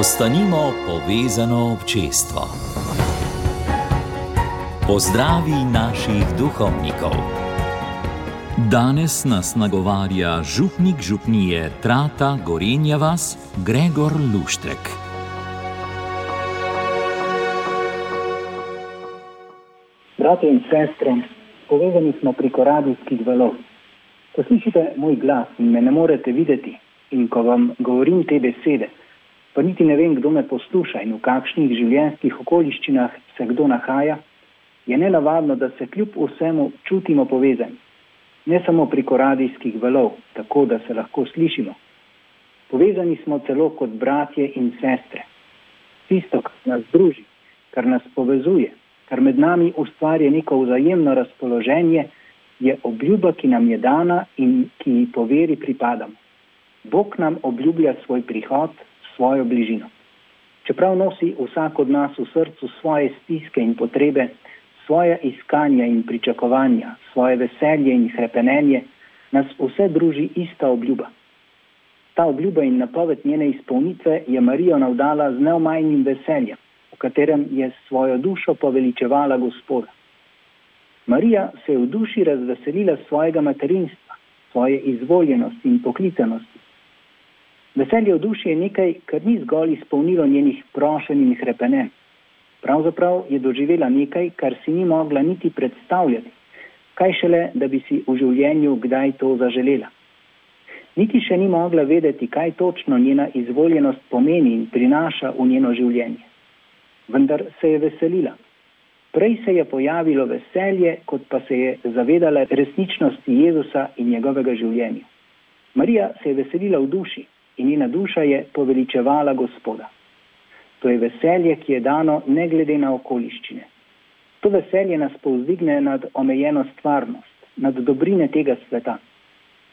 Ostanimo povezano občestvo. Pozdravi naših duhovnikov. Danes nas nagovarja župnik župnije Trata Gorenja vas Gregor Luštrek. Brate in sestre, povezani smo preko radijskih valov. Ko slišite moj glas in me ne morete videti, in ko vam govorim te besede, pa niti ne vem, kdo me posluša in v kakšnih življenjskih okoliščinah se kdo nahaja, je nenavadno, da se kljub vsemu čutimo povezani. Ne samo preko radijskih valov, tako da se lahko slišimo. Povezani smo celo kot bratje in sestre. Tisto, kar nas druži, kar nas povezuje, kar med nami ustvarja neko vzajemno razpoloženje, je obljuba, ki nam je dana in ki ji po veri pripadamo. Bog nam obljublja svoj prihod, svojo bližino. Čeprav nosi vsak od nas v srcu svoje stiske in potrebe, svoje iskanja in pričakovanja, svoje veselje in hrepenenje, nas vse druži ista obljuba. Ta obljuba in napoved njene izpolnitve je Marijo navdala z neomajnim veseljem, v katerem je svojo dušo poveličevala Gospoda. Marija se je v duši razveselila svojega materinstva, svoje izvoljenosti in poklicanosti. Veselje v duši je nekaj, kar ni zgolj izpolnilo njenih prošenj in hrepenenj. Pravzaprav je doživela nekaj, kar si ni mogla niti predstavljati, kaj šele, da bi si v življenju kdaj to zaželela. Niti še ni mogla vedeti, kaj točno njena izvoljenost pomeni in prinaša v njeno življenje. Vendar se je veselila. Prej se je pojavilo veselje, kot pa se je zavedala resničnosti Jezusa in njegovega življenja. Marija se je veselila v duši, in njena duša je poveličevala Gospoda. To je veselje, ki je dano ne glede na okoliščine. To veselje nas povzdigne nad omejeno stvarnost, nad dobrine tega sveta.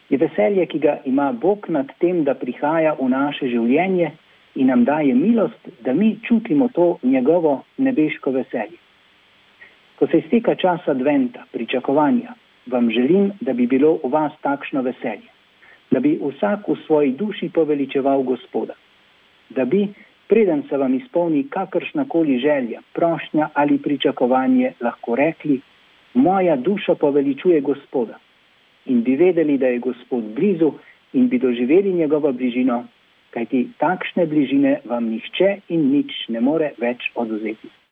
Je veselje, ki ga ima Bog nad tem, da prihaja v naše življenje in nam daje milost, da mi čutimo to njegovo nebeško veselje. Ko se izteka čas adventa, pričakovanja, vam želim, da bi bilo v vas takšno veselje da bi vsak v svoji duši poveličeval Gospoda, da bi, preden se vam izpolni kakršna koli želja, prošnja ali pričakovanje, lahko rekli: Moja duša poveličuje Gospoda in bi vedeli, da je Gospod blizu in bi doživeli njegovo bližino, kajti takšne bližine vam nihče in nič ne more več oduzeti.